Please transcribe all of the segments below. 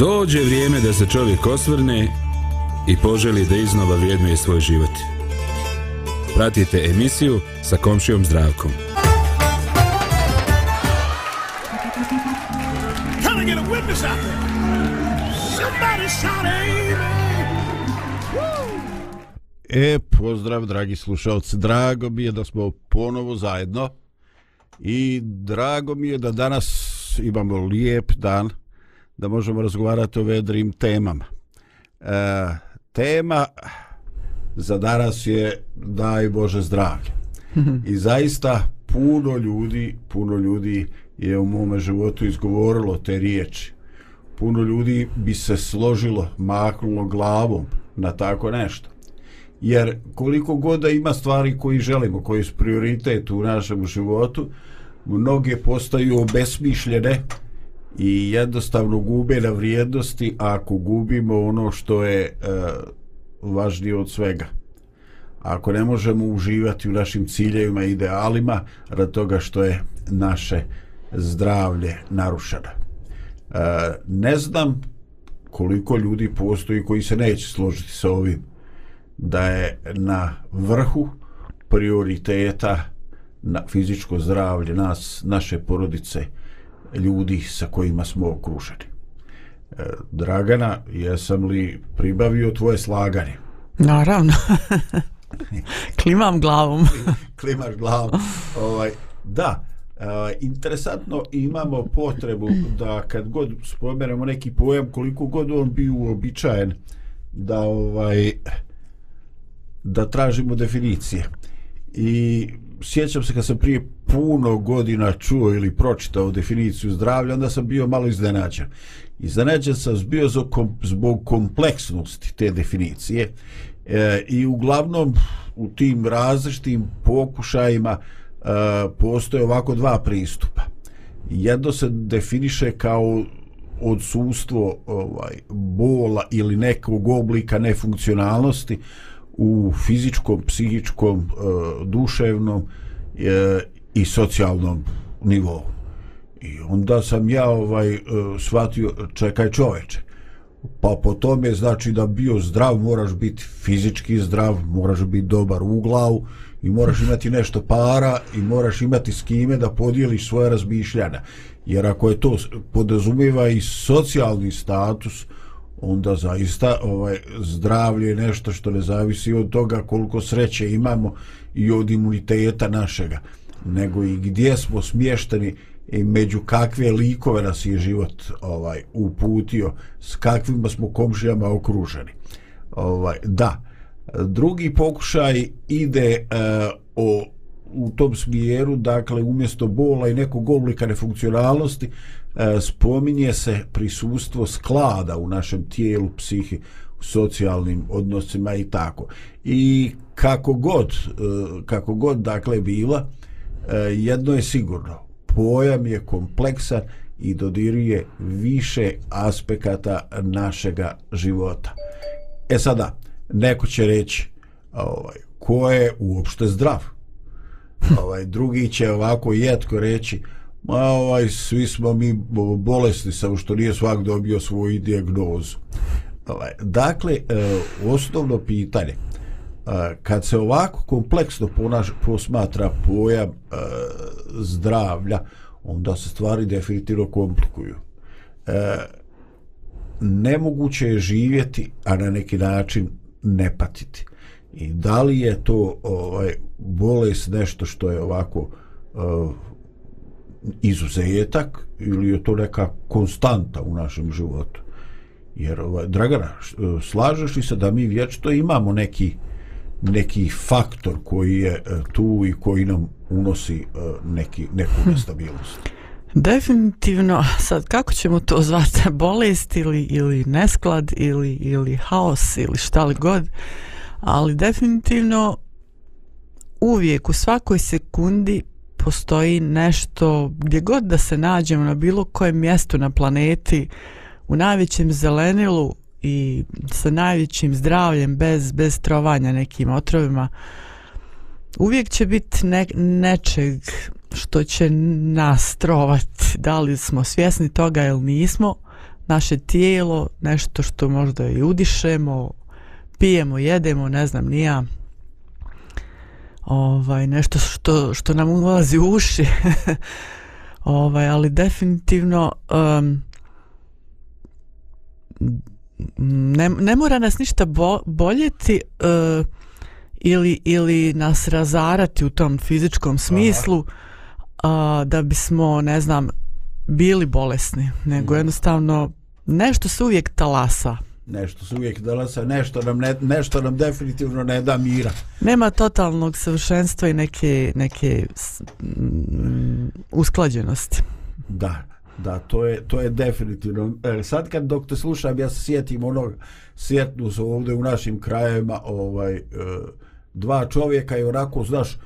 Dođe vrijeme da se čovjek osvrne i poželi da iznova vrijednuje svoj život. Pratite emisiju sa komšijom zdravkom. E, pozdrav dragi slušalci, drago mi je da smo ponovo zajedno i drago mi je da danas imamo lijep dan da možemo razgovarati o vedrim temama. E, tema za danas je daj Bože zdravlje. I zaista puno ljudi, puno ljudi je u mome životu izgovorilo te riječi. Puno ljudi bi se složilo, maknulo glavom na tako nešto. Jer koliko god da ima stvari koji želimo, koji su prioritet u našem životu, mnoge postaju obesmišljene i jednostavno gube na vrijednosti ako gubimo ono što je e, važnije od svega. Ako ne možemo uživati u našim ciljevima i idealima rad toga što je naše zdravlje narušeno. E, ne znam koliko ljudi postoji koji se neće složiti sa ovim da je na vrhu prioriteta na fizičko zdravlje nas, naše porodice, ljudi sa kojima smo okruženi. E, Dragana, jesam li pribavio tvoje slaganje? Naravno. Klimam glavom. Klimaš glavom. Ovaj, da, e, interesantno imamo potrebu da kad god spomenemo neki pojam, koliko god on bio uobičajen, da ovaj da tražimo definicije. I sjećam se kad sam prije puno godina čuo ili pročitao definiciju zdravlja, onda sam bio malo iznenađen. Iznenađen sam bio zbog kompleksnosti te definicije e, i uglavnom u tim različitim pokušajima e, postoje ovako dva pristupa. Jedno se definiše kao odsustvo ovaj, bola ili nekog oblika nefunkcionalnosti, u fizičkom, psihičkom, e, duševnom e, i socijalnom nivou. I onda sam ja ovaj e, shvatio, čekaj čoveče, pa po tome znači da bio zdrav moraš biti fizički zdrav, moraš biti dobar u glavu i moraš imati nešto para i moraš imati s kime da podijeliš svoje razmišljanja. Jer ako je to podazumiva i socijalni status, onda zaista ovaj zdravlje je nešto što ne zavisi od toga koliko sreće imamo i od imuniteta našega nego i gdje smo smješteni i među kakve likove nas je život ovaj uputio s kakvima smo komšijama okruženi. Ovaj da drugi pokušaj ide uh, o u tom smjeru dakle umjesto bola i nekog oblika nefunkcionalnosti E, spominje se prisustvo sklada u našem tijelu, psihi, u socijalnim odnosima i tako. I kako god, e, kako god dakle bila, e, jedno je sigurno, pojam je kompleksan i dodiruje više aspekata našega života. E sada, neko će reći, ovaj, ko je uopšte zdrav? Ovaj, drugi će ovako jetko reći, Ma ovaj, svi smo mi bolesni, samo što nije svak dobio svoju dijagnozu. Ovaj, dakle, e, osnovno pitanje, e, kad se ovako kompleksno ponaš, posmatra pojam e, zdravlja, onda se stvari definitivno komplikuju. Nemoguće je živjeti, a na neki način ne patiti. I da li je to ovaj, bolest nešto što je ovako izuzetak ili je to neka konstanta u našem životu. Jer, ovaj, Dragana, slažeš li se da mi vječno imamo neki, neki faktor koji je e, tu i koji nam unosi uh, neki, neku nestabilnost. Definitivno, sad kako ćemo to zvati, bolest ili, ili nesklad ili, ili haos ili šta li god, ali definitivno uvijek u svakoj sekundi postoji nešto gdje god da se nađemo na bilo kojem mjestu na planeti u najvećem zelenilu i sa najvećim zdravljem bez, bez trovanja nekim otrovima uvijek će biti ne, nečeg što će nas trovati da li smo svjesni toga ili nismo naše tijelo nešto što možda i udišemo pijemo, jedemo, ne znam, nija ovaj, nešto što, što nam ulazi u uši. Ovaj, ali definitivno um, ne, ne mora nas ništa bo, boljeti uh, ili, ili nas razarati u tom fizičkom smislu uh, da bismo, ne znam, bili bolesni, nego mm. jednostavno nešto se uvijek talasa nešto se uvijek talasa, nešto nam, ne, nešto nam definitivno ne da mira. Nema totalnog savršenstva i neke, neke mm, usklađenosti. Da, da, to je, to je definitivno. E, sad kad dok te slušam, ja se sjetim onog, sjetnu se ovdje u našim krajevima, ovaj, e, dva čovjeka i onako, znaš,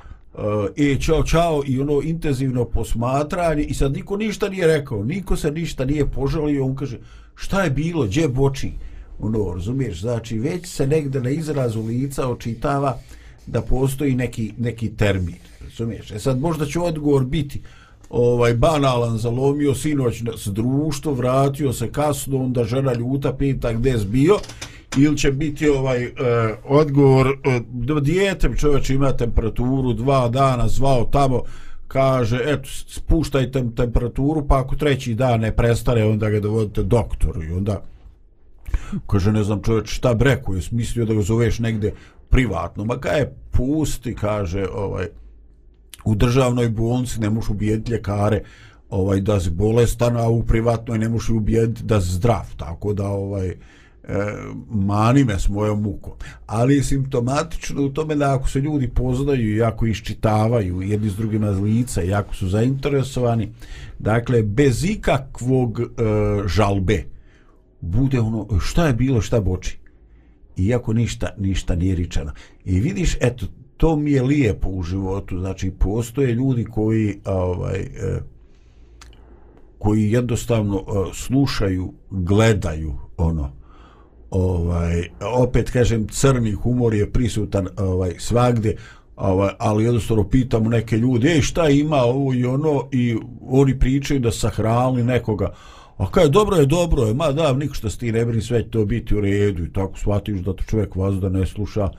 e, e, čao, čao, i ono intenzivno posmatranje, i sad niko ništa nije rekao, niko se ništa nije požalio, on kaže, šta je bilo, gdje boči? Ono, razumiješ, znači već se negde na izrazu lica očitava da postoji neki, neki termin, razumiješ, e sad možda će odgovor biti ovaj banalan, zalomio sinoć s društvo, vratio se kasno, onda žena ljuta pita gdje je bio, ili će biti ovaj uh, odgovor uh, dijete čovječ ima temperaturu dva dana zvao tamo kaže eto spuštajte temperaturu pa ako treći dan ne prestane onda ga dovodite doktoru. I onda kaže ne znam čovječ šta breku jes mislio da ga zoveš negde privatno? Ma kaj je pusti kaže ovaj u državnoj bolnici ne možeš ubijeti ljekare ovaj da si bolestan a u privatnoj ne možeš ubijeti da si zdrav. Tako da ovaj e, mani me s mojom mukom. Ali simptomatično u tome da ako se ljudi poznaju i ako iščitavaju jedni s drugima lica i ako su zainteresovani dakle bez ikakvog e, žalbe bude ono šta je bilo šta boči. Iako ništa ništa nije ričano i vidiš eto to mi je lijepo u životu. Znači postoje ljudi koji ovaj e, koji jednostavno e, slušaju gledaju ono. Ovaj opet kažem crni humor je prisutan ovaj svagde ovaj ali jednostavno pitamo neke ljude ej šta ima ovo i ono? I oni pričaju da sahrali nekoga. A kaj, dobro je, dobro je, ma da, niko što ti ne brini, sve će to biti u redu i tako shvatiš da to čovjek vas da ne sluša,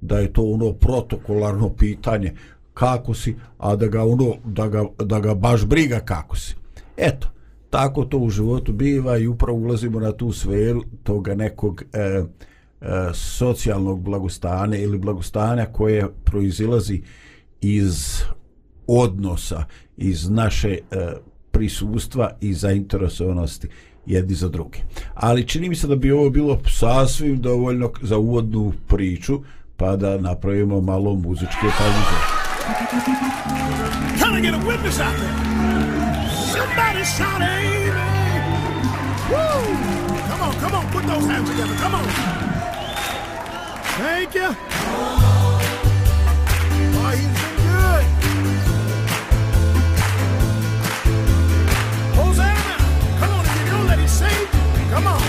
da je to ono protokolarno pitanje kako si, a da ga ono, da ga, da ga baš briga kako si. Eto, tako to u životu biva i upravo ulazimo na tu sferu toga nekog e, e, socijalnog blagostanja ili blagostanja koje proizilazi iz odnosa, iz naše e, prisustva i zainteresovanosti jedni za druge. Ali čini mi se da bi ovo bilo sasvim dovoljno za uvodnu priču, pa da napravimo malo muzičke pauze. Can I get a witness out there? Somebody shout amen! Woo! Come on, come on, put those hands together, come on! Thank you! Come on.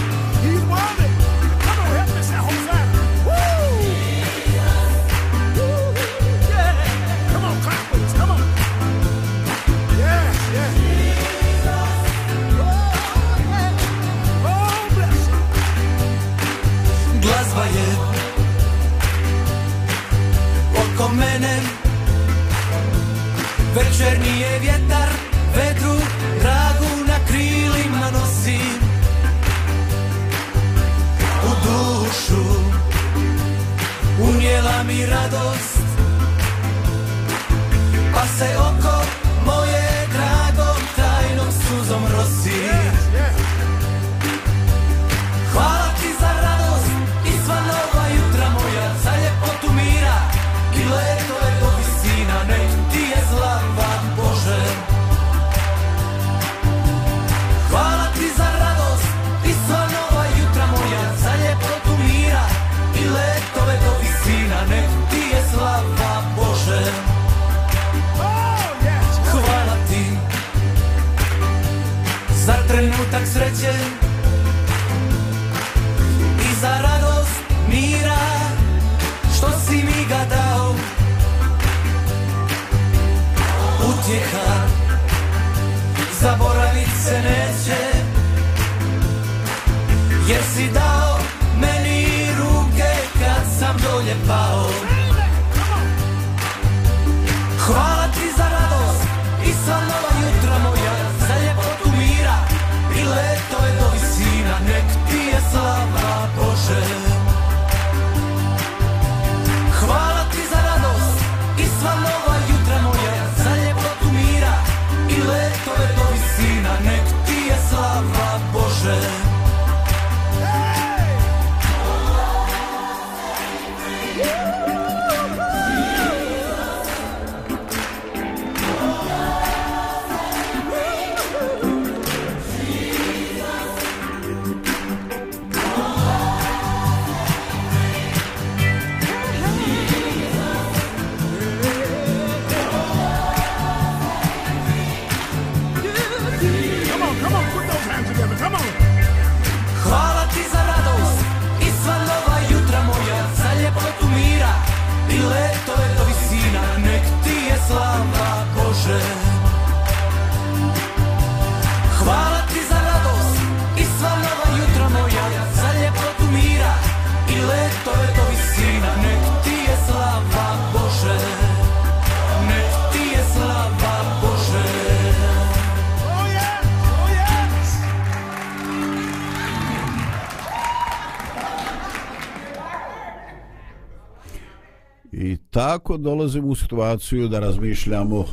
Tako dolazimo u situaciju da razmišljamo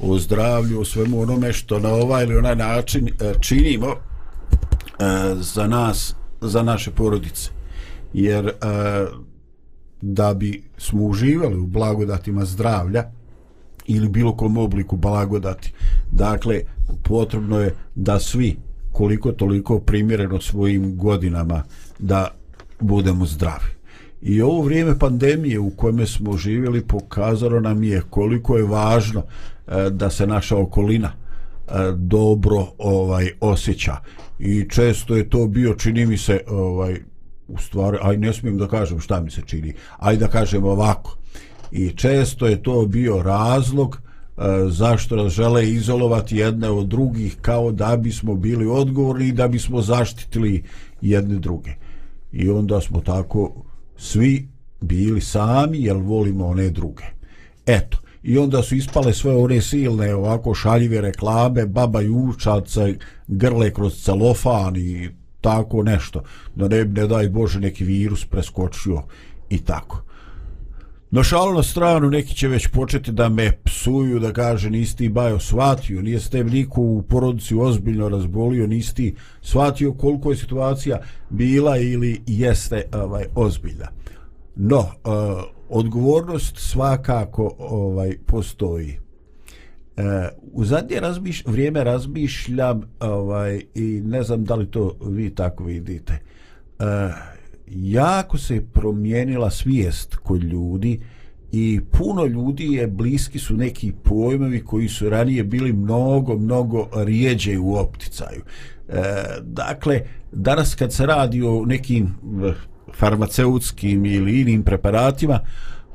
o zdravlju, o svemu onome što na ovaj ili onaj način e, činimo e, za nas, za naše porodice. Jer e, da bi smo uživali u blagodatima zdravlja ili bilo kom obliku blagodati, dakle, potrebno je da svi koliko toliko primjereno svojim godinama da budemo zdravi. I ovo vrijeme pandemije u kojem smo živjeli pokazalo nam je koliko je važno e, da se naša okolina e, dobro ovaj osjeća. I često je to bio čini mi se ovaj u stvari, aj ne smijem da kažem šta mi se čini. Aj da kažem ovako. I često je to bio razlog e, zašto nas žele izolovati jedne od drugih kao da bismo bili odgovorni i da bismo zaštitili jedne druge. I onda smo tako svi bili sami jer volimo one druge. Eto, i onda su ispale sve one silne ovako šaljive reklame, baba jučaca, grle kroz celofan i tako nešto. Da ne, ne daj Bože neki virus preskočio i tako. No šalo na stranu, neki će već početi da me psuju, da kaže nisi ti bajo shvatio, nije ste tebi niko u porodici ozbiljno razbolio, nisi ti shvatio koliko je situacija bila ili jeste ovaj ozbiljna. No, eh, odgovornost svakako ovaj postoji. Eh, u zadnje razmiš, vrijeme razmišljam ovaj, i ne znam da li to vi tako vidite. Eh, jako se promijenila svijest kod ljudi i puno ljudi je bliski su neki pojmovi koji su ranije bili mnogo, mnogo rijeđe u opticaju. E, dakle, danas kad se radi o nekim e, farmaceutskim ili inim preparatima,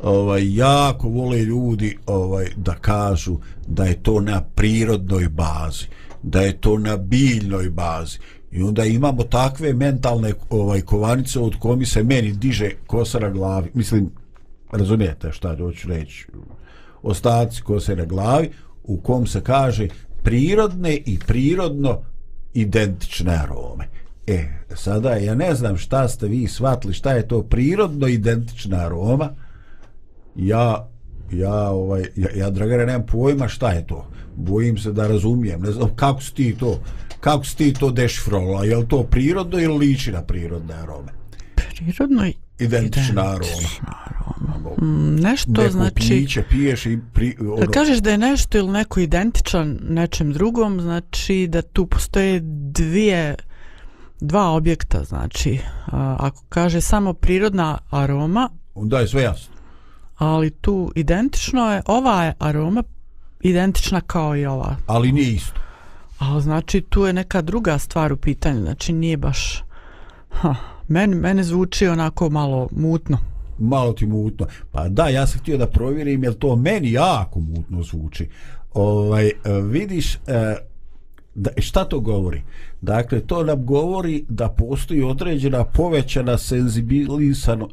ovaj jako vole ljudi ovaj da kažu da je to na prirodnoj bazi, da je to na biljnoj bazi. I onda imamo takve mentalne ovaj kovanice od komi se meni diže kosa na glavi. Mislim, razumijete šta hoću reći. Ostaci kose na glavi u kom se kaže prirodne i prirodno identične arome. E, sada ja ne znam šta ste vi shvatili, šta je to prirodno identična aroma. Ja ja ovaj ja, ja dragare nemam pojma šta je to. Bojim se da razumijem. Ne znam kako si ti to kako si ti to dešifrovala? Je li to prirodno ili liči na prirodne arome? Prirodno i Identična aroma. aroma. Mm, nešto Neko znači... piće piješ i pri, ono, Kad kažeš da je nešto ili neko identičan nečem drugom, znači da tu postoje dvije dva objekta, znači ako kaže samo prirodna aroma, onda je sve jasno. Ali tu identično je, ova je aroma identična kao i ova. Ali nije isto. Ali znači tu je neka druga stvar u pitanju, znači nije baš... Ha, meni, mene zvuči onako malo mutno. malo ti mutno. Pa da, ja sam htio da provjerim, jer to meni jako mutno zvuči. Ovaj, vidiš, e, da, e, šta to govori? Dakle, to nam govori da postoji određena povećana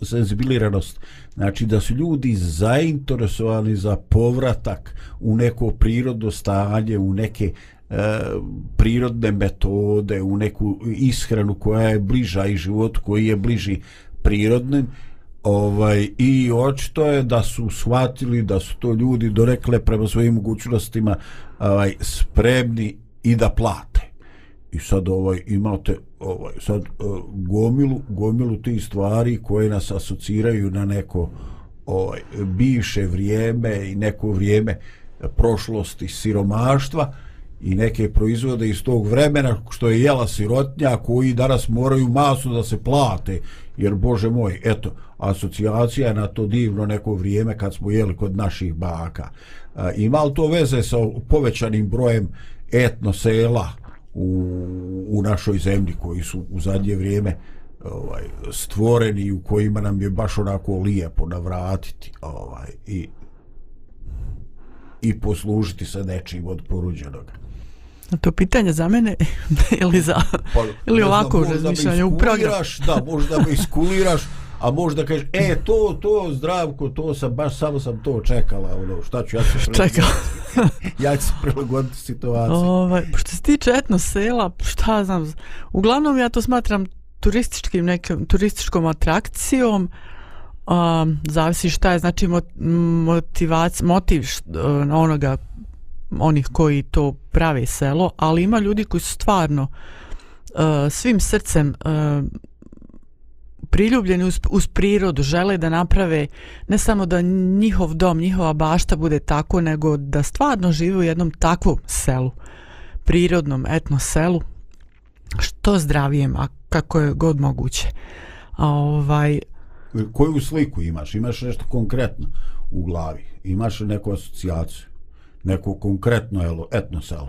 senzibiliranost. Znači, da su ljudi zainteresovani za povratak u neko prirodno stanje, u neke e, prirodne metode, u neku ishranu koja je bliža i životu koji je bliži prirodnim ovaj i očito je da su shvatili da su to ljudi dorekle prema svojim mogućnostima ovaj spremni i da plate. I sad ovaj imate ovaj sad uh, gomilu gomilu tih stvari koje nas asociraju na neko ovaj bivše vrijeme i neko vrijeme prošlosti siromaštva i neke proizvode iz tog vremena što je jela sirotnja koji danas moraju masu da se plate. Jer bože moj eto asocijacija je na to divno neko vrijeme kad smo jeli kod naših baka. E, ima li to veze sa povećanim brojem etno sela u, u našoj zemlji koji su u zadnje vrijeme ovaj stvoreni u kojima nam je baš onako lijepo navratiti ovaj i i poslužiti sa nečim od poruđenog. A to pitanje za mene ili za Pa, ili ovako razmišljanje u program. Da, možda me iskuliraš, a možda kažeš, e, to, to, zdravko, to sam, baš samo sam to čekala, ono, šta ću ja se Čekala. ja ću se prilagoditi situaciji. Ovaj, što se tiče etno sela, šta znam, uglavnom ja to smatram turističkim nekim, turističkom atrakcijom, um, zavisi šta je, znači motivac, motiv uh, onoga, onih koji to prave selo, ali ima ljudi koji su stvarno uh, svim srcem uh, priljubljeni uz, uz prirodu, žele da naprave ne samo da njihov dom, njihova bašta bude tako, nego da stvarno žive u jednom takvom selu, prirodnom etno selu, što zdravijem, a kako je god moguće. A ovaj, Koju sliku imaš? Imaš nešto konkretno u glavi? Imaš neku asocijaciju? Neko konkretno elo, etno selo?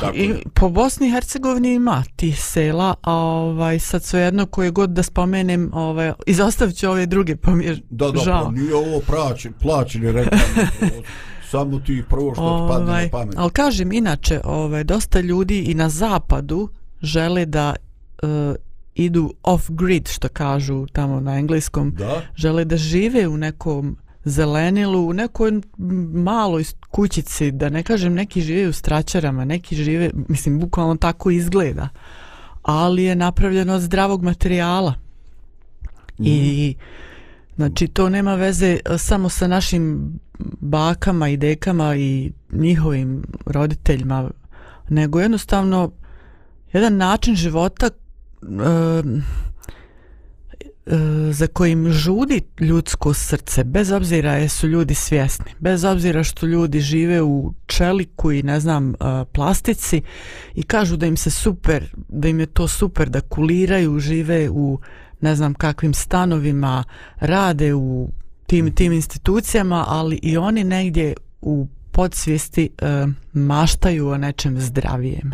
Tako i, je? po Bosni i Hercegovini ima ti sela, a ovaj, sad svejedno koje god da spomenem, ovaj, izostavit ću ove druge, pa mi je Da, da, žao. pa nije ovo plaćen, plaćeni reklam. samo ti prvo što padne na pamet. Ali kažem, inače, ovaj, dosta ljudi i na zapadu žele da uh, idu off-grid, što kažu tamo na engleskom, Da? žele da žive u nekom zelenilu, u nekoj maloj kućici, da ne kažem neki žive u straćarama, neki žive, mislim, bukvalno tako izgleda, ali je napravljeno od zdravog materijala. I znači to nema veze e, samo sa našim bakama i dekama i njihovim roditeljima, nego jednostavno jedan način života e, E, za kojim žudi ljudsko srce, bez obzira jesu ljudi svjesni, bez obzira što ljudi žive u čeliku i ne znam, e, plastici i kažu da im se super, da im je to super, da kuliraju, žive u ne znam kakvim stanovima, rade u tim, tim institucijama, ali i oni negdje u podsvijesti e, maštaju o nečem zdravijem.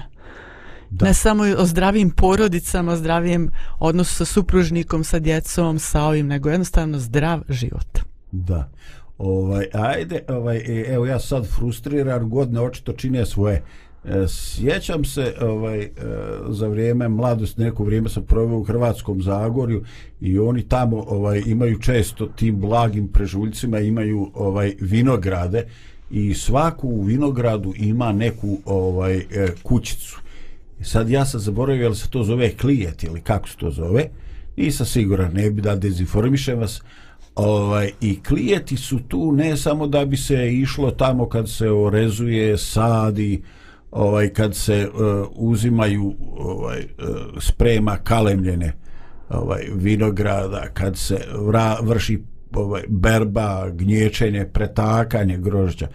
Da. Ne samo o zdravijim porodicama, o zdravijem odnosu sa supružnikom, sa djecom, sa ovim, nego jednostavno zdrav život. Da. Ovaj, ajde, ovaj, e, evo ja sad frustriran, godine očito čine svoje. E, Sjećam se ovaj, e, za vrijeme mladosti, neko vrijeme sam proveo u Hrvatskom Zagorju i oni tamo ovaj, imaju često tim blagim prežuljcima, imaju ovaj vinograde i svaku u vinogradu ima neku ovaj e, kućicu. I sad ja sam zaboravio jel se to zove klijet ili kako se to zove. Nisam siguran, ne bi da dezinformišem vas. Ovaj, I klijeti su tu ne samo da bi se išlo tamo kad se orezuje sadi, ovaj kad se uh, uzimaju ovaj uh, sprema kalemljene ovaj vinograda kad se vra, vrši ovaj berba gnječenje pretakanje grožđa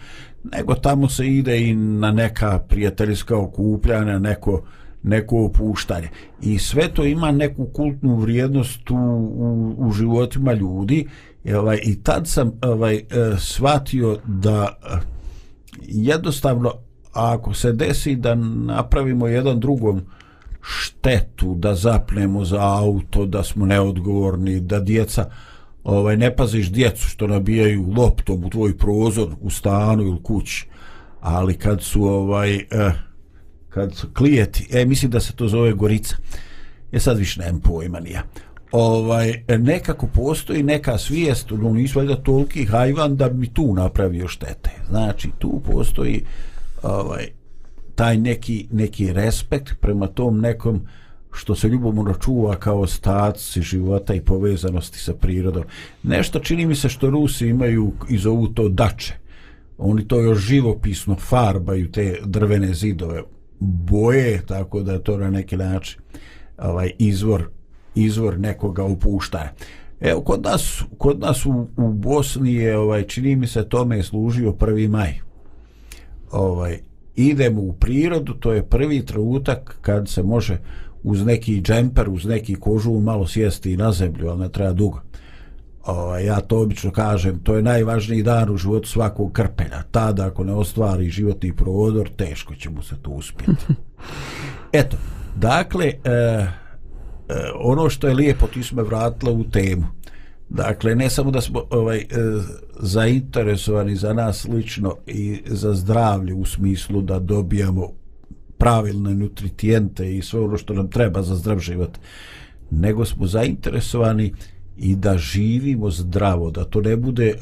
nego tamo se ide i na neka prijateljska okupljanja neko neko opuštanje. I sve to ima neku kultnu vrijednost u, u, u životima ljudi. I, ovaj, i tad sam ovaj, eh, shvatio da eh, jednostavno ako se desi da napravimo jedan drugom štetu, da zapnemo za auto, da smo neodgovorni, da djeca ovaj ne paziš djecu što nabijaju loptom u tvoj prozor u stanu ili kući. Ali kad su ovaj eh, kad su klijeti e mislim da se to zove gorica. Je sad više nemam pojma nija ovaj nekako postoji neka svijest no nisu valjda toliki hajvan da bi tu napravio štete. Znači tu postoji ovaj taj neki neki respekt prema tom nekom što se ljubomorno čuva kao staci života i povezanosti sa prirodom. Nešto čini mi se što Rusi imaju i zovu to dače. Oni to još živopisno farbaju te drvene zidove boje, tako da to na neki način ovaj izvor izvor nekoga upuštaja. Evo, kod nas, kod nas u, u Bosni je, ovaj, čini mi se, tome je služio 1. maj. Ovaj, idemo u prirodu, to je prvi trenutak kad se može uz neki džemper, uz neki kožu malo sjesti i na zemlju, ali ne treba dugo. O, ja to obično kažem, to je najvažniji dan u životu svakog krpelja. Tada, ako ne ostvari životni prodor, teško će mu se to uspjeti. Eto, dakle, e, e, ono što je lijepo, ti smo me vratila u temu. Dakle, ne samo da smo ovaj, e, zainteresovani za nas lično i za zdravlje u smislu da dobijamo pravilne nutritijente i sve ono što nam treba za zdrav život, nego smo zainteresovani i da živimo zdravo, da to ne bude e,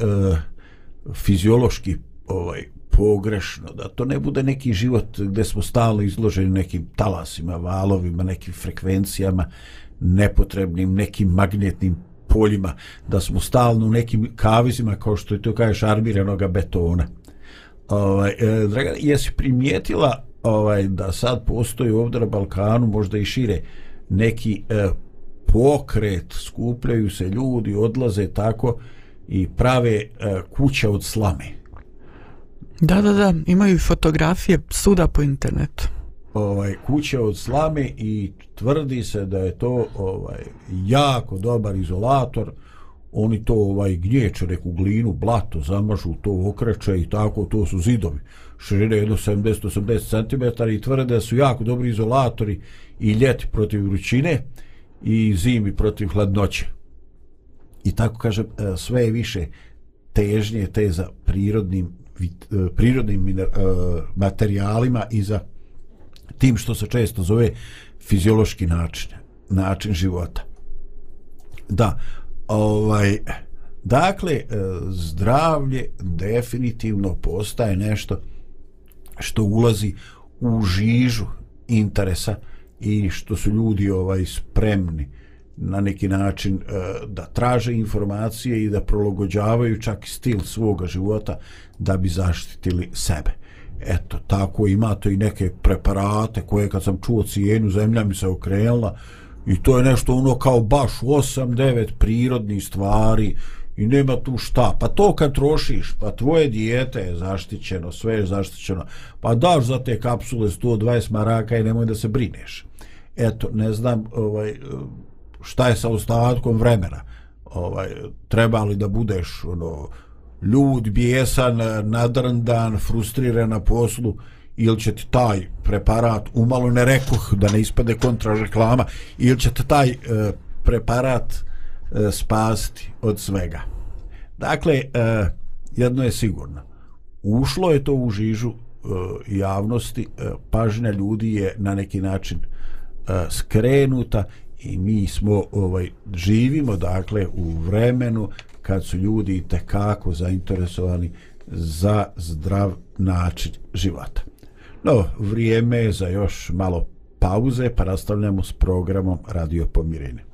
fiziološki ovaj pogrešno, da to ne bude neki život gdje smo stalno izloženi nekim talasima, valovima, nekim frekvencijama, nepotrebnim, nekim magnetnim poljima, da smo stalno u nekim kavizima, kao što je to kažeš, armiranoga betona. Ovaj, e, draga, jesi primijetila ovaj da sad postoji ovdje na Balkanu možda i šire neki e, pokret skupljaju se ljudi odlaze tako i prave e, kuće od slame. Da da da imaju fotografije suda po internetu. Ovaj kuće od slame i tvrdi se da je to ovaj jako dobar izolator. Oni to ovaj gnječe neku glinu blato zamažu to okreće i tako to su zidovi širine jedno 70-80 cm i tvrde da su jako dobri izolatori i ljeti protiv vrućine i zimi protiv hladnoće. I tako kažem, e, sve je više težnje te za prirodnim, e, prirodnim e, materijalima i za tim što se često zove fiziološki način, način života. Da, ovaj, dakle, zdravlje definitivno postaje nešto što ulazi u žižu interesa i što su ljudi ovaj spremni na neki način e, da traže informacije i da prologođavaju čak i stil svoga života da bi zaštitili sebe. Eto, tako ima to i neke preparate koje kad sam čuo cijenu zemlja mi se okrenula i to je nešto ono kao baš 8-9 prirodnih stvari i nema tu šta. Pa to kad trošiš, pa tvoje dijete je zaštićeno, sve je zaštićeno, pa daš za te kapsule 120 maraka i nemoj da se brineš. Eto, ne znam ovaj, šta je sa ostatkom vremena. Ovaj, treba li da budeš ono, ljud, bijesan, nadrndan, frustriran na poslu, ili će ti taj preparat, umalo ne rekoh da ne ispade kontra reklama, ili će ti taj e, preparat E, spasti od svega. Dakle, e, jedno je sigurno. Ušlo je to u žižu e, javnosti, pažnja ljudi je na neki način skrenuta i mi smo ovaj živimo dakle u vremenu kad su ljudi tekako zainteresovani za zdrav način života. No, vrijeme je za još malo pauze, pa nastavljamo s programom Radio Pomirenje.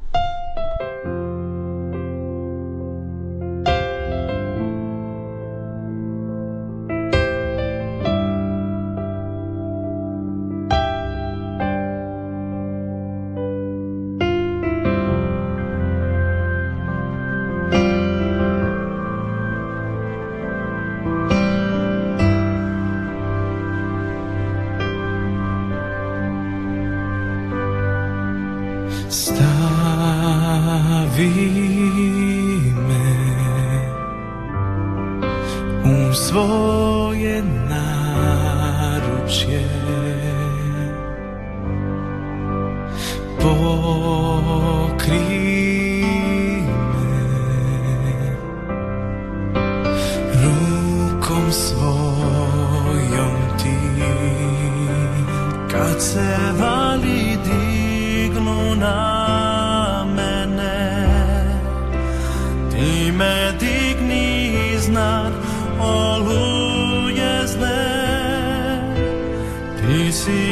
Ti si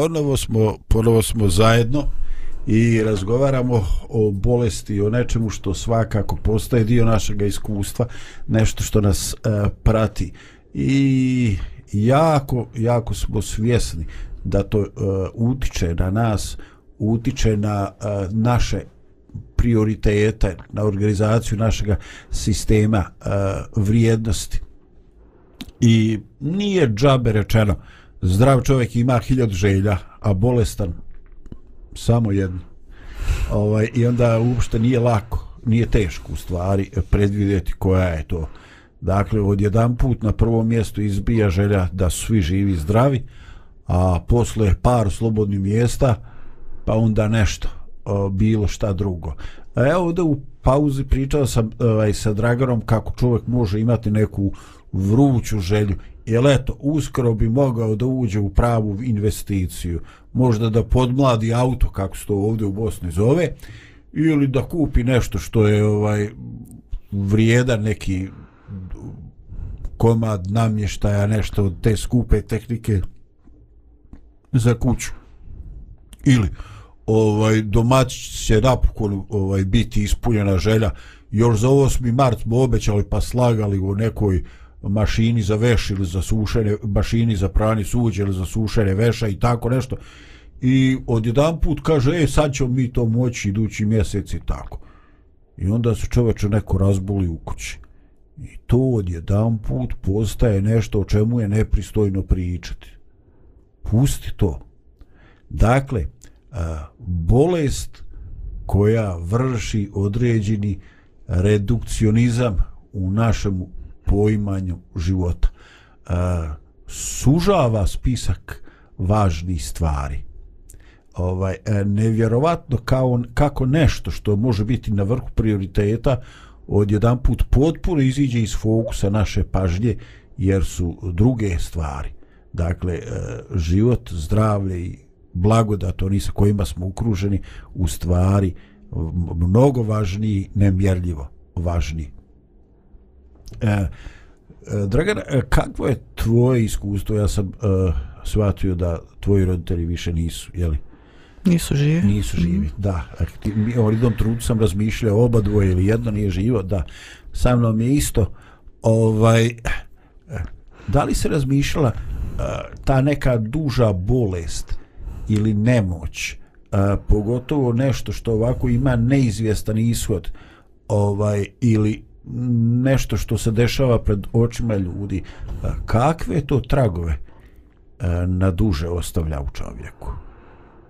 ponovo smo, ponovo smo zajedno i razgovaramo o bolesti, o nečemu što svakako postaje dio našeg iskustva, nešto što nas e, prati. I jako, jako smo svjesni da to e, utiče na nas, utiče na e, naše prioritete, na organizaciju našeg sistema e, vrijednosti. I nije džabe rečeno, zdrav čovjek ima hiljad želja, a bolestan samo jedno. Ovaj, I onda uopšte nije lako, nije teško u stvari predvidjeti koja je to. Dakle, od jedan put na prvom mjestu izbija želja da su svi živi zdravi, a posle par slobodnih mjesta, pa onda nešto, bilo šta drugo. A evo ovdje u pauzi pričao sam ovaj, sa Draganom kako čovjek može imati neku vruću želju jer eto, uskoro bi mogao da uđe u pravu investiciju, možda da podmladi auto, kako se to ovdje u Bosni zove, ili da kupi nešto što je ovaj vrijedan neki komad namještaja, nešto od te skupe tehnike za kuću. Ili ovaj domać će napokon ovaj biti ispunjena želja još za 8. mart smo obećali pa slagali u nekoj mašini za veš ili za sušenje, mašini za pranje suđe ili za sušenje veša i tako nešto. I odjedan put kaže, e, sad ćemo mi to moći idući mjesec i tako. I onda se čoveče neko razboli u kući. I to odjedan put postaje nešto o čemu je nepristojno pričati. Pusti to. Dakle, bolest koja vrši određeni redukcionizam u našem poimanju života. E, sužava spisak važnih stvari. Ovaj e, nevjerovatno kao kako nešto što može biti na vrhu prioriteta odjedan put potpuno iziđe iz fokusa naše pažnje jer su druge stvari. Dakle, e, život, zdravlje i blagodat, oni sa kojima smo ukruženi, u stvari mnogo važniji, nemjerljivo važniji. E, e, Dragan, e, kakvo je tvoje iskustvo? Ja sam e, shvatio da tvoji roditelji više nisu, jeli? Nisu živi. Nisu živi, mm. da. Mi o jednom trudu sam razmišljao oba dvoje ili jedno nije živo, da. Sa mnom je isto. Ovaj, da li se razmišljala uh, ta neka duža bolest ili nemoć, uh, pogotovo nešto što ovako ima neizvjestan ishod ovaj ili nešto što se dešava pred očima ljudi, uh, kakve to tragove uh, na duže ostavlja u čovjeku?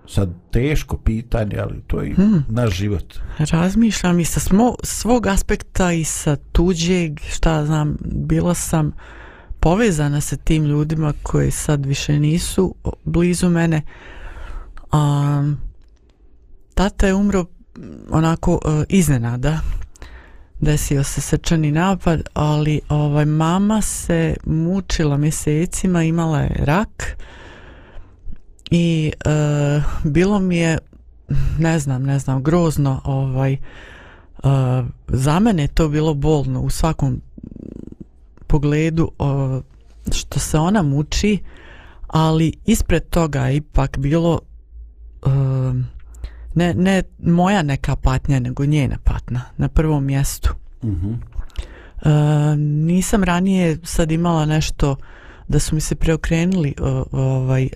sad teško pitanje, ali to je hmm. naš život. Razmišljam i sa smo, svog aspekta i sa tuđeg, šta znam, bila sam povezana sa tim ljudima koji sad više nisu blizu mene. Um, tata je umro onako uh, iznenada desio se srčani napad ali ovaj mama se mučila mjesecima imala je rak i e, bilo mi je ne znam, ne znam, grozno ovaj uh, za mene to bilo bolno u svakom pogledu o, što se ona muči ali ispred toga ipak bilo uh, ne, ne moja neka patnja nego njena patna na prvom mjestu uh -huh. uh, nisam ranije sad imala nešto da su mi se preokrenuli ovaj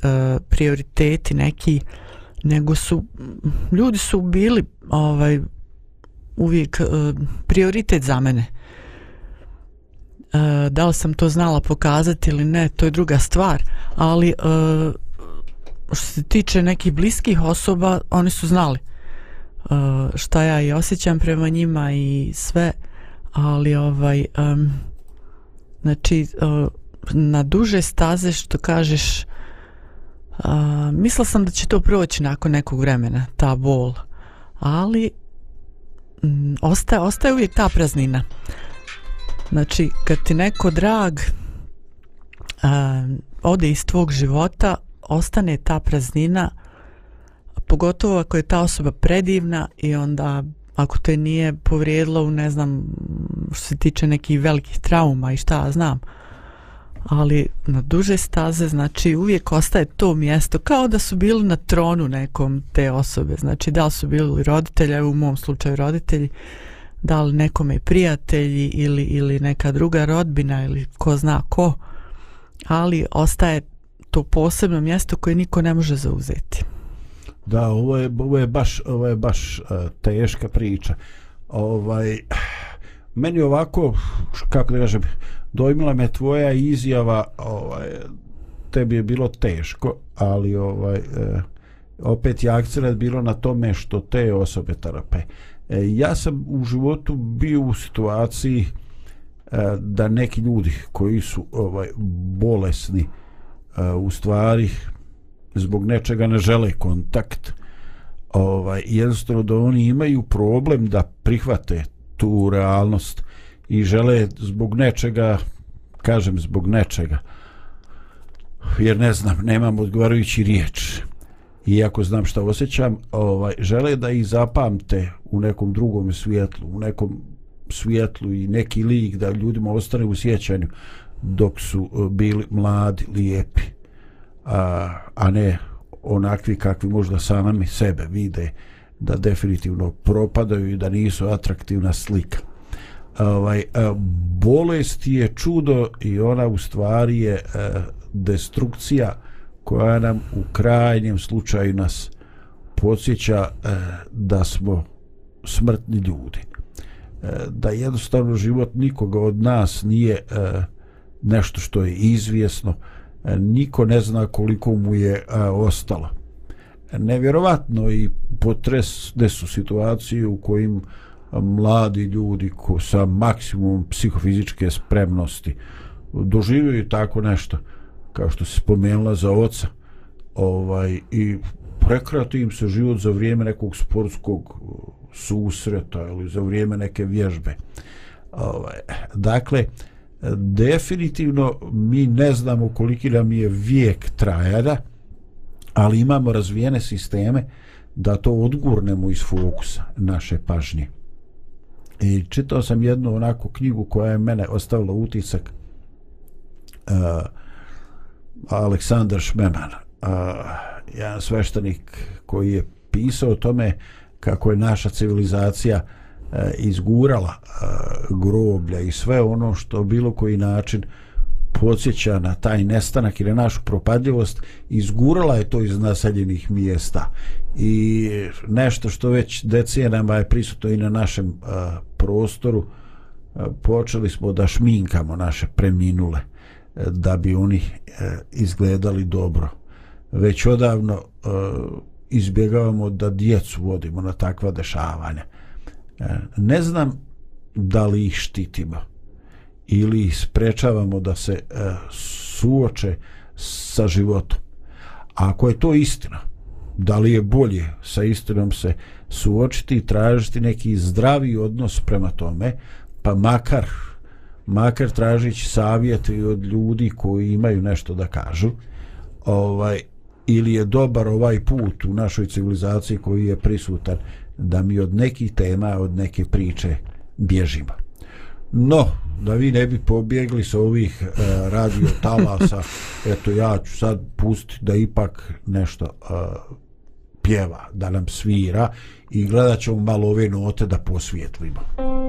prioriteti neki nego su ljudi su bili ovaj uvijek prioritet za mene da li sam to znala pokazati ili ne to je druga stvar ali što se tiče nekih bliskih osoba oni su znali uh, šta ja i osjećam prema njima i sve ali ovaj um, znači uh, na duže staze što kažeš uh, mislila sam da će to proći nakon nekog vremena ta bol ali um, ostaje, ostaje uvijek ta praznina. Znači kad ti neko drag uh, ode iz tvog života ostane ta praznina pogotovo ako je ta osoba predivna i onda ako te nije povrijedilo u ne znam što se tiče nekih velikih trauma i šta znam. Ali na duže staze znači uvijek ostaje to mjesto kao da su bili na tronu nekom te osobe. Znači da li su bili roditelji u mom slučaju roditelji da li nekome prijatelji ili, ili neka druga rodbina ili ko zna ko ali ostaje to posebno mjesto koje niko ne može zauzeti. Da ovo je, ovo je baš ovo je baš uh, teška priča. Ovaj meni ovako kako da kažem dojmila me tvoja izjava ovaj tebi je bilo teško ali ovaj eh, opet je akcent bilo na tome što te osobe terape e, ja sam u životu bio u situaciji eh, da neki ljudi koji su ovaj bolesni eh, Eh, u stvari zbog nečega ne žele kontakt ovaj jednostavno da oni imaju problem da prihvate tu realnost i žele zbog nečega kažem zbog nečega jer ne znam nemam odgovarajući riječ. Iako znam šta osjećam ovaj, žele da ih zapamte u nekom drugom svijetlu u nekom svijetlu i neki lik da ljudima ostane u sjećanju dok su e, bili mladi, lijepi. A, a ne onakvi kakvi možda sami sebe vide da definitivno propadaju i da nisu atraktivna slika. Ovaj, e, bolest je čudo i ona u stvari je e, destrukcija koja nam u krajnjem slučaju nas podsjeća da smo smrtni ljudi. Da jednostavno život nikoga od nas nije a, nešto što je izvjesno. E, niko ne zna koliko mu je a, ostalo. Nevjerovatno i potresne su situacije u kojim mladi ljudi ko sa maksimum psihofizičke spremnosti doživljaju tako nešto kao što se spomenula za oca. Ovaj i prekrati im se život za vrijeme nekog sportskog e, susreta ili za vrijeme neke vježbe. Ovaj, dakle definitivno mi ne znamo koliki nam je vijek trajada ali imamo razvijene sisteme da to odgurnemo iz fokusa naše pažnje. I čitao sam jednu onako knjigu koja je mene ostavila utisak uh, Aleksandar Šmeman, uh, jedan sveštenik koji je pisao o tome kako je naša civilizacija uh, E, izgurala e, groblja i sve ono što bilo koji način podsjeća na taj nestanak ili našu propadljivost, izgurala je to iz naseljenih mjesta. I nešto što već decenama je prisutno i na našem a, prostoru, a, počeli smo da šminkamo naše preminule, a, da bi oni a, izgledali dobro. Već odavno a, izbjegavamo da djecu vodimo na takva dešavanja. E, ne znam da li ih štitimo ili sprečavamo da se e, suoče sa životom. A ako je to istina, da li je bolje sa istinom se suočiti i tražiti neki zdravi odnos prema tome, pa makar makar tražići savjet od ljudi koji imaju nešto da kažu, ovaj, ili je dobar ovaj put u našoj civilizaciji koji je prisutan da mi od nekih tema, od neke priče bježimo. No, da vi ne bi pobjegli sa ovih e, radio talasa, eto ja ću sad pustiti da ipak nešto e, pjeva, da nam svira i gledat ćemo malo ove note da posvijetlimo. Pastir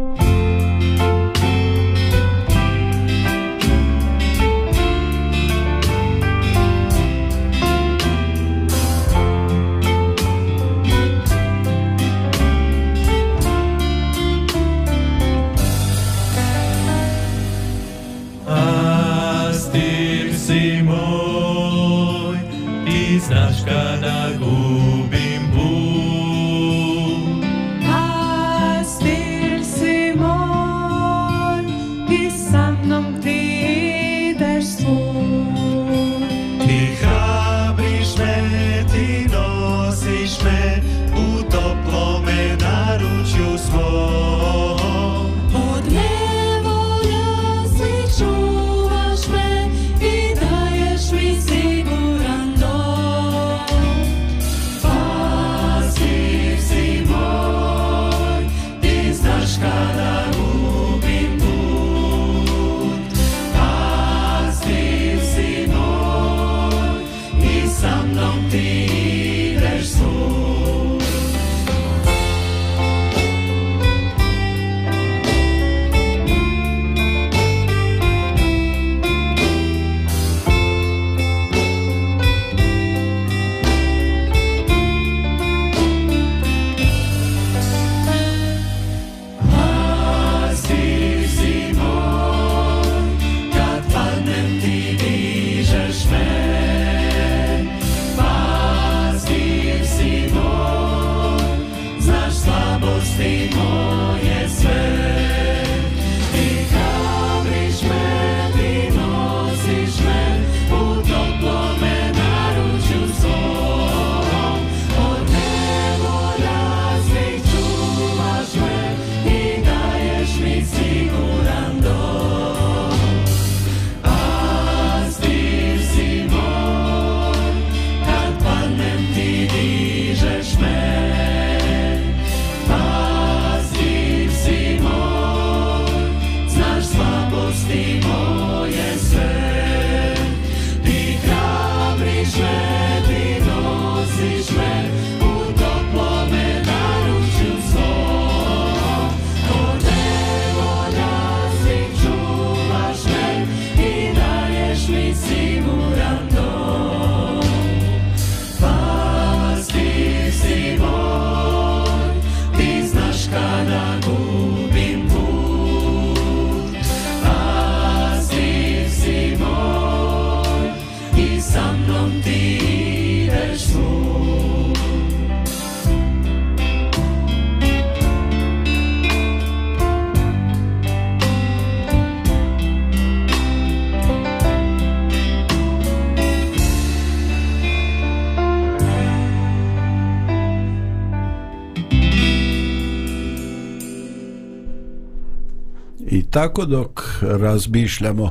tako dok razmišljamo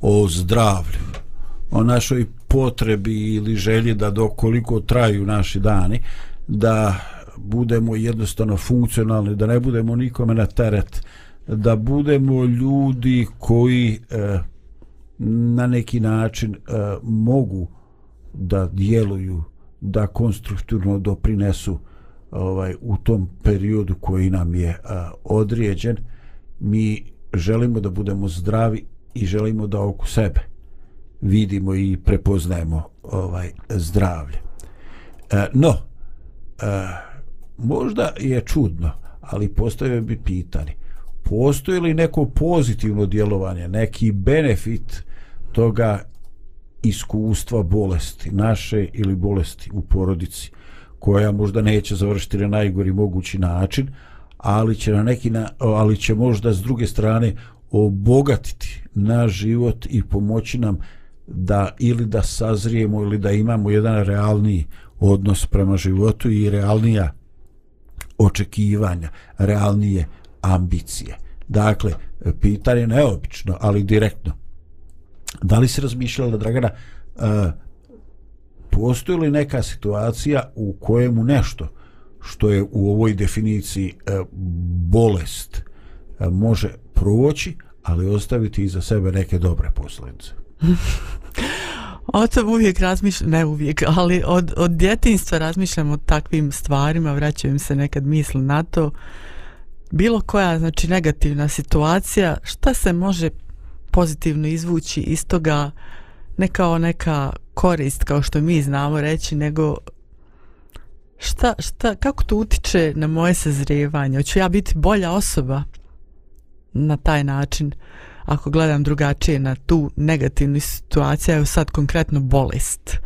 o zdravlju, o našoj potrebi ili želji da dokoliko traju naši dani, da budemo jednostavno funkcionalni, da ne budemo nikome na teret, da budemo ljudi koji e, na neki način e, mogu da djeluju, da konstruktivno doprinesu ovaj u tom periodu koji nam je a, određen. Mi želimo da budemo zdravi i želimo da oko sebe vidimo i prepoznajemo ovaj zdravlje. E, no e, možda je čudno ali postoje bi pitanje postoji li neko pozitivno djelovanje neki benefit toga iskustva bolesti naše ili bolesti u porodici koja možda neće završiti na najgori mogući način, ali će na neki na, ali će možda s druge strane obogatiti naš život i pomoći nam da ili da sazrijemo ili da imamo jedan realni odnos prema životu i realnija očekivanja, realnije ambicije. Dakle, pitanje neobično, ali direktno. Da li se razmišljala Dragana uh, postoji li neka situacija u kojemu nešto što je u ovoj definiciji e, bolest e, može proći, ali ostaviti iza sebe neke dobre posljedice. O tom uvijek razmišljam, ne uvijek, ali od, od djetinstva razmišljam o takvim stvarima, vraćaju se nekad misli na to. Bilo koja, znači, negativna situacija, šta se može pozitivno izvući iz toga, ne kao neka korist kao što mi znamo reći, nego šta, šta, kako to utiče na moje sazrijevanje? Hoću ja biti bolja osoba na taj način ako gledam drugačije na tu negativnu situaciju, evo sad konkretno bolest.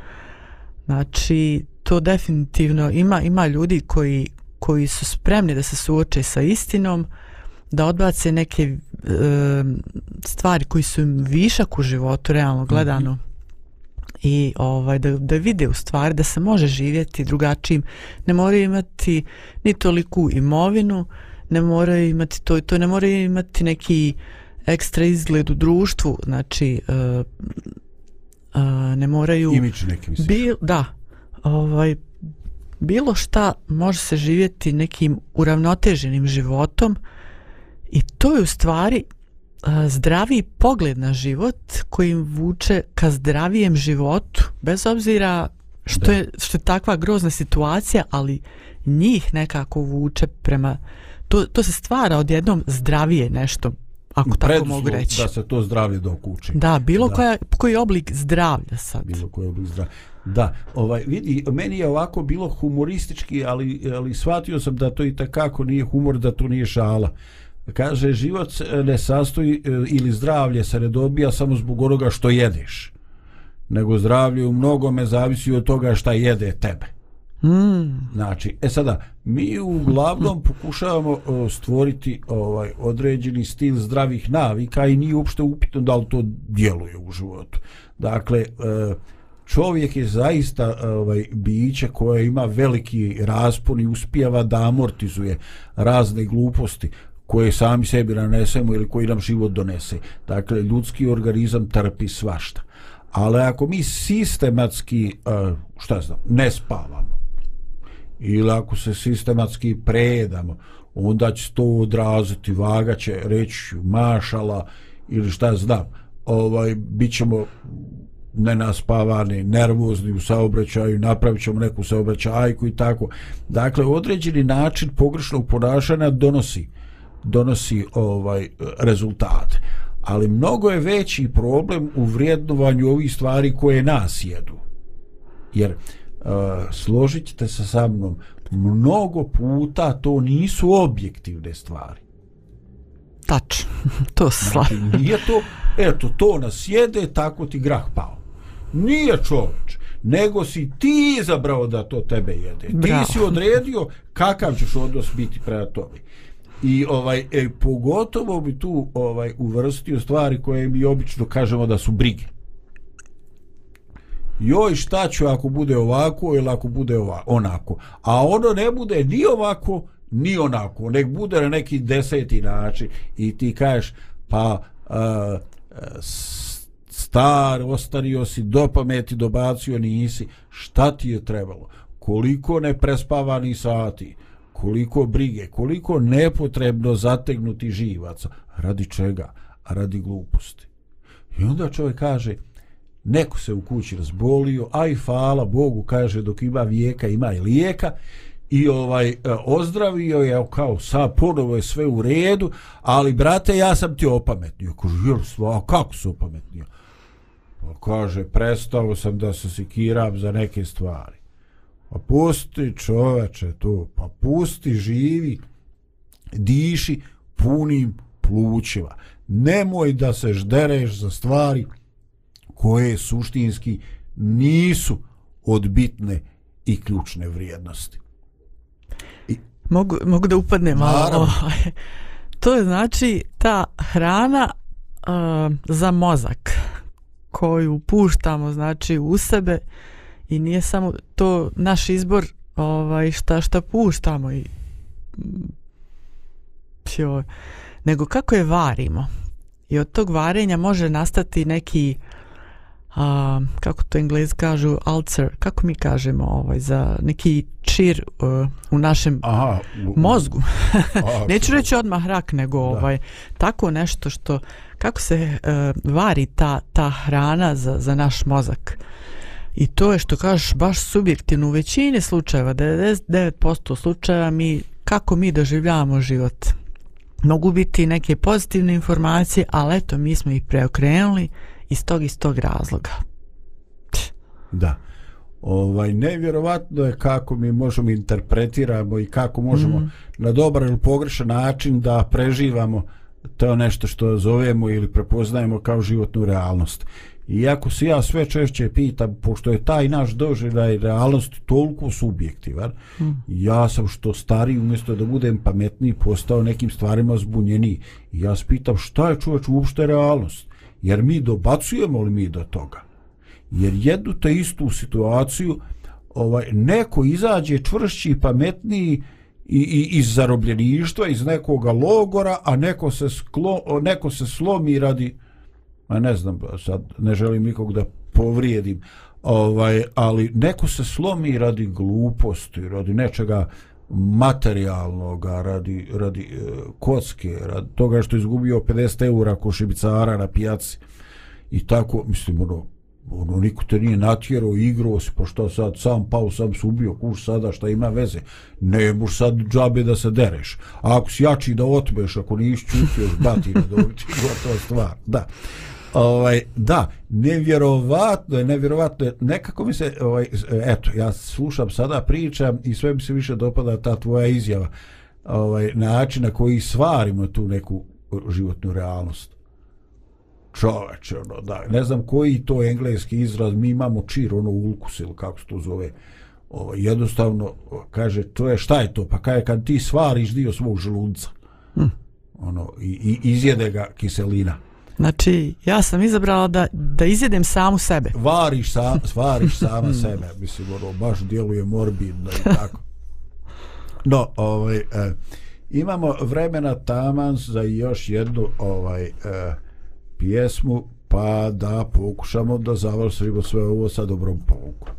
Znači, to definitivno ima ima ljudi koji koji su spremni da se suoče sa istinom, da odbace neke e, stvari koji su im višak u životu, realno gledano. Mm -hmm i ovaj da, da vide u stvari da se može živjeti drugačijim. Ne moraju imati ni toliku imovinu ne moraju imati to to ne moraju imati neki ekstra izgled u društvu znači uh, uh, ne moraju imidž neki misliš? bil, da ovaj bilo šta može se živjeti nekim uravnoteženim životom i to je u stvari zdraviji pogled na život koji im vuče ka zdravijem životu, bez obzira što je, što je takva grozna situacija, ali njih nekako vuče prema... To, to se stvara odjednom zdravije nešto, ako tako mogu reći. da se to zdravlje dokuči. Da, bilo da. Koja, koji oblik zdravlja sad. Bilo koji oblik zdravlja. Da, ovaj, vidi, meni je ovako bilo humoristički, ali, ali shvatio sam da to i takako nije humor, da to nije šala kaže život ne sastoji e, ili zdravlje se ne dobija samo zbog onoga što jedeš nego zdravlje u mnogome zavisi od toga šta jede tebe. Mm. znači, e sada mi uglavnom pokušavamo stvoriti ovaj određeni stil zdravih navika i nije uopšte upitno da li to djeluje u životu. Dakle e, čovjek je zaista ovaj biće koje ima veliki raspon i uspijeva da amortizuje razne gluposti koje sami sebi nanesemo ili koji nam život donese. Dakle, ljudski organizam trpi svašta. Ali ako mi sistematski, e, šta znam, ne spavamo, ili ako se sistematski prejedamo, onda će to odraziti, vaga će reći mašala ili šta znam, ovaj, bit ćemo nenaspavani, nervozni u saobraćaju, napravit ćemo neku saobraćajku i tako. Dakle, određeni način pogrešnog ponašanja donosi donosi ovaj rezultate. Ali mnogo je veći problem u vrijednovanju ovih stvari koje nas jedu. Jer uh, složit ćete se sa mnom, mnogo puta to nisu objektivne stvari. Tač, to slavi. Znači, nije to, eto, to nas jede, tako ti grah pao. Nije čoveč, nego si ti izabrao da to tebe jede. Bravo. Ti si odredio kakav ćeš odnos biti prema tome i ovaj e, pogotovo bi tu ovaj uvrstio stvari koje mi obično kažemo da su brige. Joj šta ću ako bude ovako ili ako bude ovako, onako. A ono ne bude ni ovako ni onako. Nek bude na neki deseti način i ti kažeš pa uh, star, ostario si, do pameti dobacio nisi, šta ti je trebalo? Koliko neprespavanih sati, koliko brige, koliko nepotrebno zategnuti živaca, radi čega? A radi gluposti. I onda čovjek kaže, neko se u kući razbolio, a i hvala Bogu, kaže, dok ima vijeka, ima i lijeka, i ovaj e, ozdravio je kao sa ponovo je sve u redu ali brate ja sam ti opametnio. Kaže jel sva a kako se opametnio? Pa kaže prestao sam da se sikiram za neke stvari pa pusti čoveče to pa pusti živi diši punim plućima nemoj da se ždereš za stvari koje suštinski nisu odbitne i ključne vrijednosti Mogu, mogu da upadnem malo. Ovaj. To je znači ta hrana uh, za mozak koju puštamo znači u sebe i nije samo to naš izbor ovaj šta šta puštamo i mm, joj, nego kako je varimo i od tog varenja može nastati neki a, kako to englezi kažu ulcer, kako mi kažemo ovaj, za neki čir uh, u našem aha u- mozgu. a, Neću reći odmah rak, nego Da. ovaj, tako nešto što, kako se uh, vari ta, ta hrana za, za naš mozak. I to je što kažeš baš subjektivno u većini slučajeva, 99% slučajeva mi, kako mi doživljavamo život. Mogu biti neke pozitivne informacije, ali eto, mi smo ih preokrenuli iz tog iz tog razloga. Da. Ovaj nevjerovatno je kako mi možemo interpretiramo i kako možemo mm. na dobar ili pogrešan način da preživamo to nešto što zovemo ili prepoznajemo kao životnu realnost. Iako se ja sve češće pitam, pošto je taj naš doživljaj realnosti toliko subjektivan, mm. ja sam što stariji umjesto da budem pametniji postao nekim stvarima zbunjeniji. I ja se pitam šta je čovječ uopšte realnost? Jer mi dobacujemo li mi do toga? jer jednu te istu situaciju ovaj neko izađe čvršći i pametniji i, i iz zarobljeništva iz nekoga logora a neko se sklo, neko se slomi radi ma ne znam sad ne želim nikog da povrijedim ovaj ali neko se slomi radi gluposti radi nečega materijalnog, radi, radi e, kocke radi toga što je izgubio 50 eura ko šibicara na pijaci. I tako mislim ono ono niko te nije natjerao igrao si pa što sad sam pao sam se ubio kuš sada šta ima veze? Ne moš sad džabe da se dereš. A ako si jači da otmeš ako nisi čutio bati batina dobiti gotova stvar da ovaj da nevjerovatno je nevjerovatno je nekako mi se ovaj eto ja slušam sada pričam i sve mi se više dopada ta tvoja izjava ovaj način na koji stvarimo tu neku životnu realnost. Čoveče, ono, da, ne znam koji to engleski izraz, mi imamo čir, ono ulkus ili kako se to zove, ovo, jednostavno, kaže, to je, šta je to, pa kaže, kad ti svariš dio svog želudca, hm. ono, i, i izjede ga kiselina, Znači, ja sam izabrala da, da izjedem samu sebe. variš, sam, svariš sama sebe, mislim, ono, baš djeluje morbidno i tako. No, ovaj, e, imamo vremena taman za još jednu ovaj e, pjesmu, pa da pokušamo da završimo sve ovo sa dobrom poukom.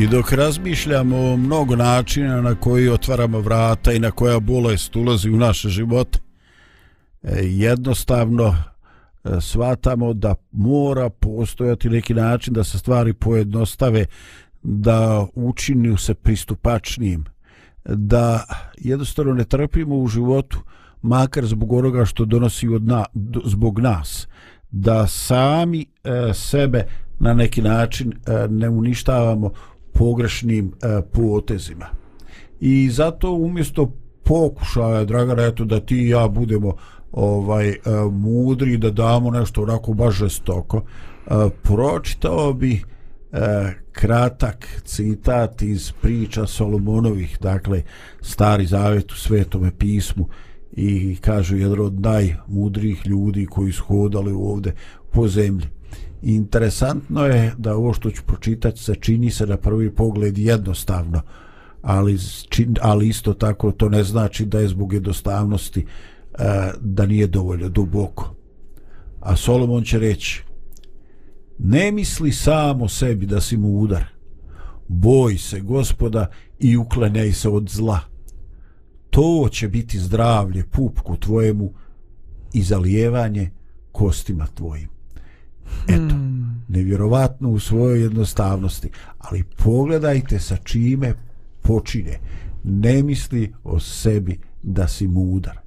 I dok razmišljamo o mnogo načina na koji otvaramo vrata i na koja bolest ulazi u naše živote, jednostavno svatamo shvatamo da mora postojati neki način da se stvari pojednostave, da učinju se pristupačnijim, da jednostavno ne trpimo u životu makar zbog onoga što donosi od na, zbog nas, da sami e, sebe na neki način e, ne uništavamo pogrešnim e, potezima. I zato umjesto pokušaja, Dragana, eto da ti i ja budemo ovaj e, mudri da damo nešto onako baš žestoko, e, pročitao bi e, kratak citat iz priča Solomonovih, dakle stari zavet u svetome pismu i kažu jedan od najmudrijih ljudi koji su hodali ovde po zemlji. Interesantno je da ovo što ću pročitati se čini se na prvi pogled jednostavno, ali, čin, ali isto tako to ne znači da je zbog jednostavnosti e, da nije dovoljno duboko. A Solomon će reći Ne misli samo sebi da si mu udar. Boj se gospoda i uklanjaj se od zla. To će biti zdravlje pupku tvojemu i zalijevanje kostima tvojim. Eto, nevjerovatno u svojoj jednostavnosti, ali pogledajte sa čime počine. Ne misli o sebi da si mudar.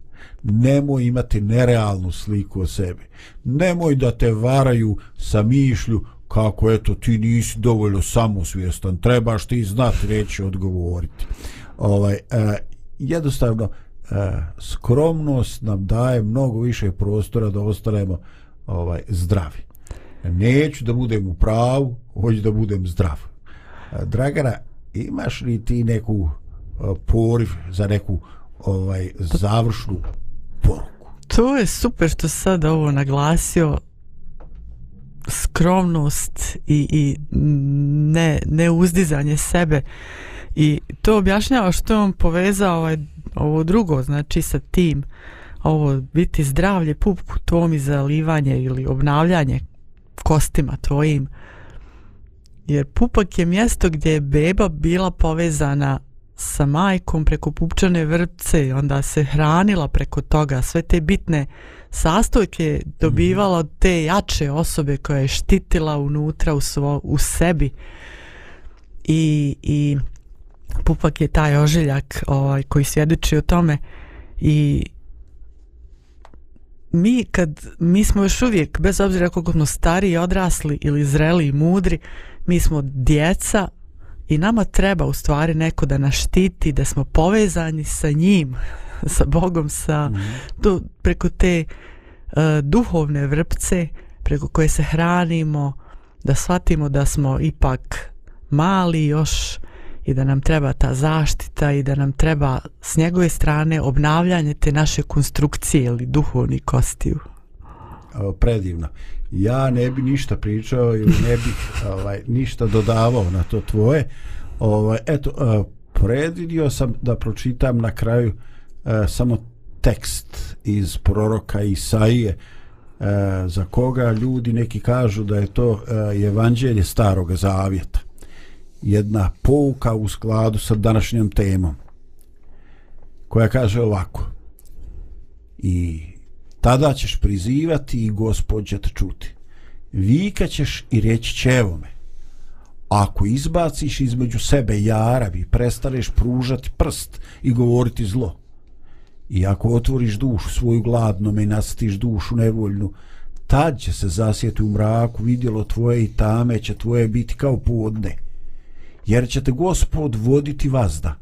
Nemoj imati nerealnu sliku o sebi. Nemoj da te varaju sa mišlju kako eto ti nisi dovoljno samosvjestan, trebaš ti znati reći odgovoriti. Ovaj, eh, jednostavno eh, skromnost nam daje mnogo više prostora da ostanemo ovaj zdravi. Neću da budem u pravu, hoću da budem zdrav. E, Dragana, imaš li ti neku e, poriv za neku ovaj završnu poruku. To je super što sad ovo naglasio skromnost i, i ne, ne uzdizanje sebe i to objašnjava što je on povezao ovaj, ovo drugo znači sa tim ovo biti zdravlje pupku tvom i zalivanje ili obnavljanje kostima tvojim. Jer pupak je mjesto gdje je beba bila povezana sa majkom preko pupčane vrpce i onda se hranila preko toga. Sve te bitne sastojke je dobivala od te jače osobe koja je štitila unutra u, svo, u sebi. I, i pupak je taj ožiljak ovaj, koji svjedoči o tome. I mi kad mi smo još uvijek bez obzira koliko smo stariji odrasli ili zreli i mudri mi smo djeca i nama treba u stvari neko da nas štiti da smo povezani sa njim sa Bogom sa mm -hmm. to, preko te uh, duhovne vrpce preko koje se hranimo da shvatimo da smo ipak mali još i da nam treba ta zaštita i da nam treba s njegove strane obnavljanje te naše konstrukcije ili duhovni kostiju. Predivno. Ja ne bi ništa pričao ili ne bih ovaj, ništa dodavao na to tvoje. Ovaj, eto, predvidio sam da pročitam na kraju samo tekst iz proroka Isaije za koga ljudi neki kažu da je to evanđelje starog zavjeta jedna pouka u skladu sa današnjom temom koja kaže ovako. I tada ćeš prizivati i gospod će te čuti. Vikaćeš i reći će evo me ako izbaciš između sebe jarabi prestaneš pružati prst i govoriti zlo i ako otvoriš dušu svoju gladnome i nastiš dušu nevoljnu tad će se zasjeti u mraku vidjelo tvoje i tame će tvoje biti kao podne jer će te gospod voditi vazda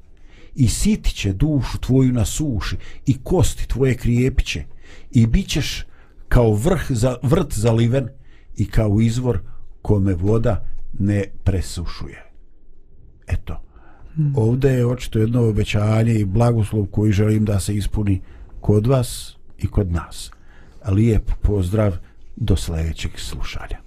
i siti će dušu tvoju na suši i kosti tvoje krijepiće i bit ćeš kao vrh za, vrt zaliven i kao izvor kome voda ne presušuje. Eto, hmm. ovdje je očito jedno obećanje i blagoslov koji želim da se ispuni kod vas i kod nas. Lijep pozdrav do sljedećeg slušanja.